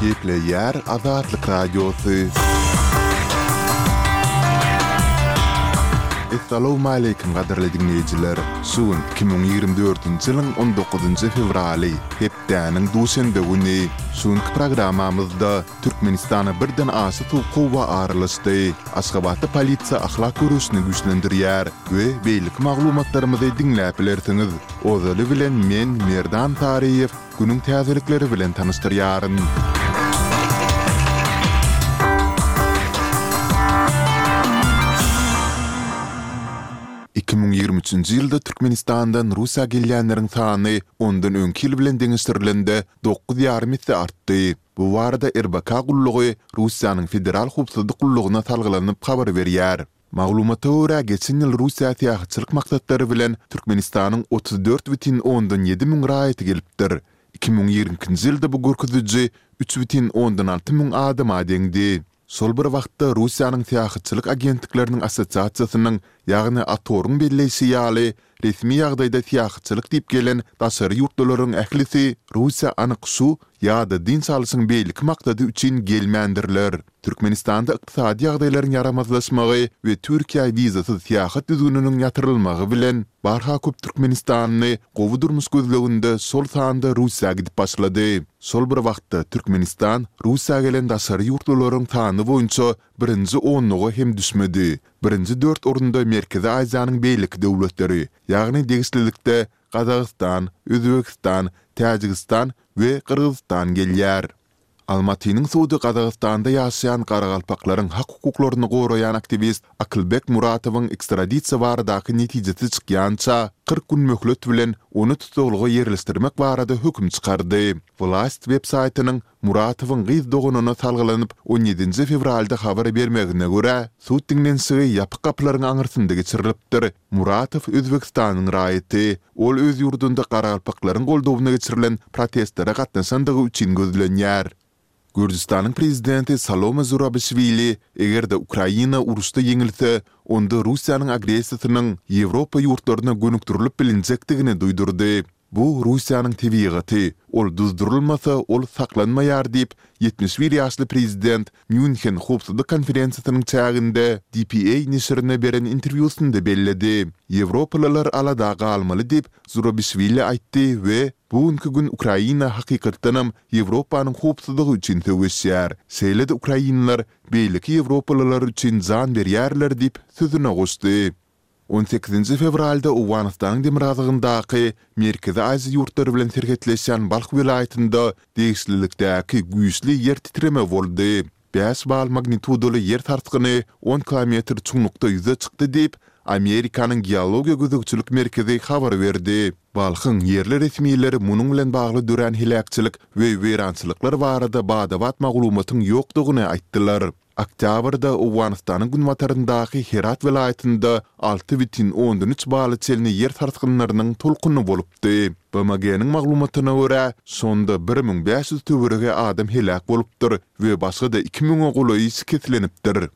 Gepleýär Azatlyk Radiosy. Essalowmaleýkim gadyrly diňleýjiler! Şu gün iki müň ýigrimi dördünji ýylyň on dokuzynjy fewraly, hepdäniň duşenbe güni. Şu günki programmamyzda Türkmenistana birden aşa suw kowa aralaşdy. Aşgabatda polisiýa ahlak göreşini güýçlendirýär we beýleki maglumatlarymyzy diňläp bilersiňiz. Ozaly bilen men, Merdan Saryýew, günüň täzelikleri bilen tanyşdyrýaryn. Iki müň ýigrimi üçünji ýylda Türkmenistandan Russiýa gelýänleriň sany ondan öňki ýyl bilen deňeşdirilende dokuz ýarym esse artdy. Bu barada RBK gullugy Russiýanyň Federal howpsuzlyk gullugyna salgylanyp habar berýär. Maglumata görä, geçen ýyl Russiýa syýahatçylyk maksatlary bilen Türkmenistanyň otuz dört bütin ondan ýedi müň raýaty gelipdir. Iki müň ýigrimi ikinji ýylda bu görkeziji üç bütin ondan alty müň adama deňdi. Şol bir wagtda Russiýanyň Syýahatçylyk agentlikleriniň assosiasiýasynyň, ýagny ATOR-yň belleýşi ýaly, resmi ýagdaýda syýahatçylyk diýip gelen daşary ýurtlularyň ählisi Russiýa anyk şu ýa-da dynç alyşyň beýleki maksady üçin gelmändirler. Türkmenistanda ykdysady ýagdaýlaryň ýaramazlaşmagy we Türkiýä wizasyz syýahat düzgüniniň ýatyrylmagy bilen barha köp türkmenistanly gowy durmuş gözleginde şol sanda Russiýa gidip başlady. Şol bir wagtda, Türkmenistan Russiýa gelen daşary ýurtlularyň sany boýunça birinji onluga hem düşmedi. Birinji dört orunda Merkezi Aziýanyň beýleki döwletleri, ýagny degişlilikde Gazagystan, Özbegistan, Täjigistan we Gyrgyzystan gelýär. Almatynyň sudy Gazagystanda ýaşaýan garagalpaklaryň hak-hukuklaryny goraýan aktiwist Akylbek Muratowyň ekstradisiýa baradaky netijesi çykýança, kyrk gün möhlet bilen ony tussaglyga ýerleşdirmek barada höküm çykardy. Wlaýst websaýtynyň Muratowyň gyz doganyna salgylanyp on ýedinji fewralda habar bermegine görä, sud diňlenişigi ýapyk gapylaryň aňyrsynda geçirilipdir. Muratow Özbegistanyň raýaty. Ol öz ýurdunda garagalpaklaryň goldawyna geçirilen protestlere gatnaşandygy üçin gözlenýär. Gürjüstanyň prezidenti Salome Zurabişwili, eger-de Ukraina uruşda ýeňilse, onda Russiýanyň agressiýasynyň Ýewropa ýurtlaryna gönükdirilip bilinjekdigini duýdurdy. Bu, Russiýanyň tebigaty, ol duzdurylmasa, ol saklanmaýar diýip, ýetmiş bir ýaşly prezident Mýunhen howpsuzlyk konferensiýasynyň çäginde dpa neşirine beren interwýusynda belledi. Ýewropalylar alada galmaly diýip, Zurabişwili aýtdy we bu günki gün Ukraina hakykatdanam Ýewropanyň howpsuzlygy üçin söweşýär, şeýle-de ukrainler beýleki ýewropalylar üçin jan berýärler diýip, sözüne goşdy. On sekizinji fewralda Owganystanyň demirgazygyndaky Merkezi Aziýa ýurtlary bilen serhetleşýän Balh welaýatynda degişlilikdäki güýçli ýer titreme boldy. Bäş bal magnitudaly ýer sarsgyny on kilometr çuňlukda ýüze çykdy diýip, Amerikanyň Geologiýa gözegçilik merkezi habar berdi. Balhyň ýerli resmileri munuň bilen bagly dörän heläkçilik we weýrançylyklar barada bada-bat maglumatyň ýokdugyny aýtdylar. Oktýabrda Owganystanyň günbataryndaky Herat welaýatynda alty bütin ondan üç bala çenli ýer sarsgynlarynyň tolkuny bolupdy. BMG-niň maglumatyna görä, şonda bir müň bäş ýüz töweregi adam heläk bolupdyr, we başga-da iki müňe golaýy şikeslenipdir.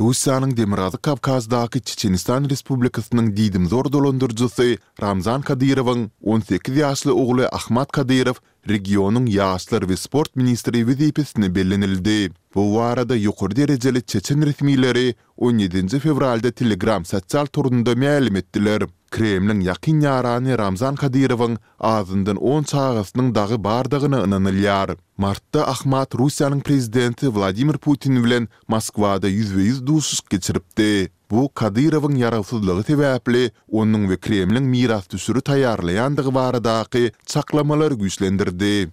Russiýanyň Demirgazyk Kawkazdaky Çeçenistan Respublikasynyň diýdimzor dolandyryjysy Ramzan Kadyrowyň on sekiz ýaşly ogly Ahmad Kadyrow regionyň ýaşlar we sport ministri wezipesine bellenildi. Bu barada ýokary derejeli çeçen resmileri On ýedinji fewralda Telegram sosial torunda mälim etdiler. Kremliň ýakyn ýarany Ramzan Kadyrowyň azyndan on çagasynyň dagy bardygyna ynanylýar. Martda Ahmad Russiýanyň prezidenti Wladimir Putin bilen Moskwada ýüzbe-ýüz duşuşyk geçiripdi. Bu Kadyrowyň ýarawsyzlygy sebäpli onuň we Kremliň mirasdüşüri taýýarlaýandygy baradaky çaklamalary güýçlendirdi.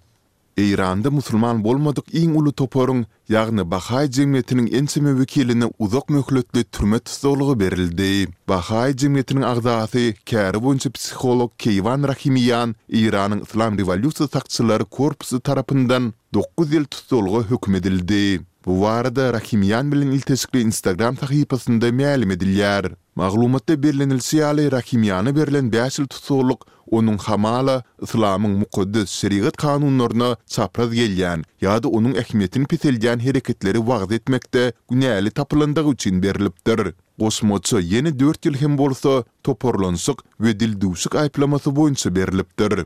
Eýranda musulman bolmadyk iň uly toparyň, ýagny bahaý jemgyýetiniň ençeme wekiline uzak möhletli türme tussaglygy berildi. Bahaý jemgyýetiniň agzasy, käri boýunça psiholog Keýwan Rahimiýan Eýranyň Yslam rewolýusiýa sakçylary korpusy tarapyndan dokuz ýyl tussaglyga höküm edildi. Bu barada Rahimiýan bilen ilteşikli Instagram sahypasynda mälim edilýär. Maglumatda bellenilişi ýaly, Rahimýana berlen bäş ýyl tussaglyk onuň hamala yslamyň mukaddes şerigat kanunlaryna çapraz gelýän ýa-da onuň ähmiýetini peseldýän hereketleri wagyz etmekde günäli tapylandygy üçin berlipdir. Goşmaça ýene dört ýyl hem bolsa toparlanyşyk we dildüwşük aýyplamasy boýunça berlipdir.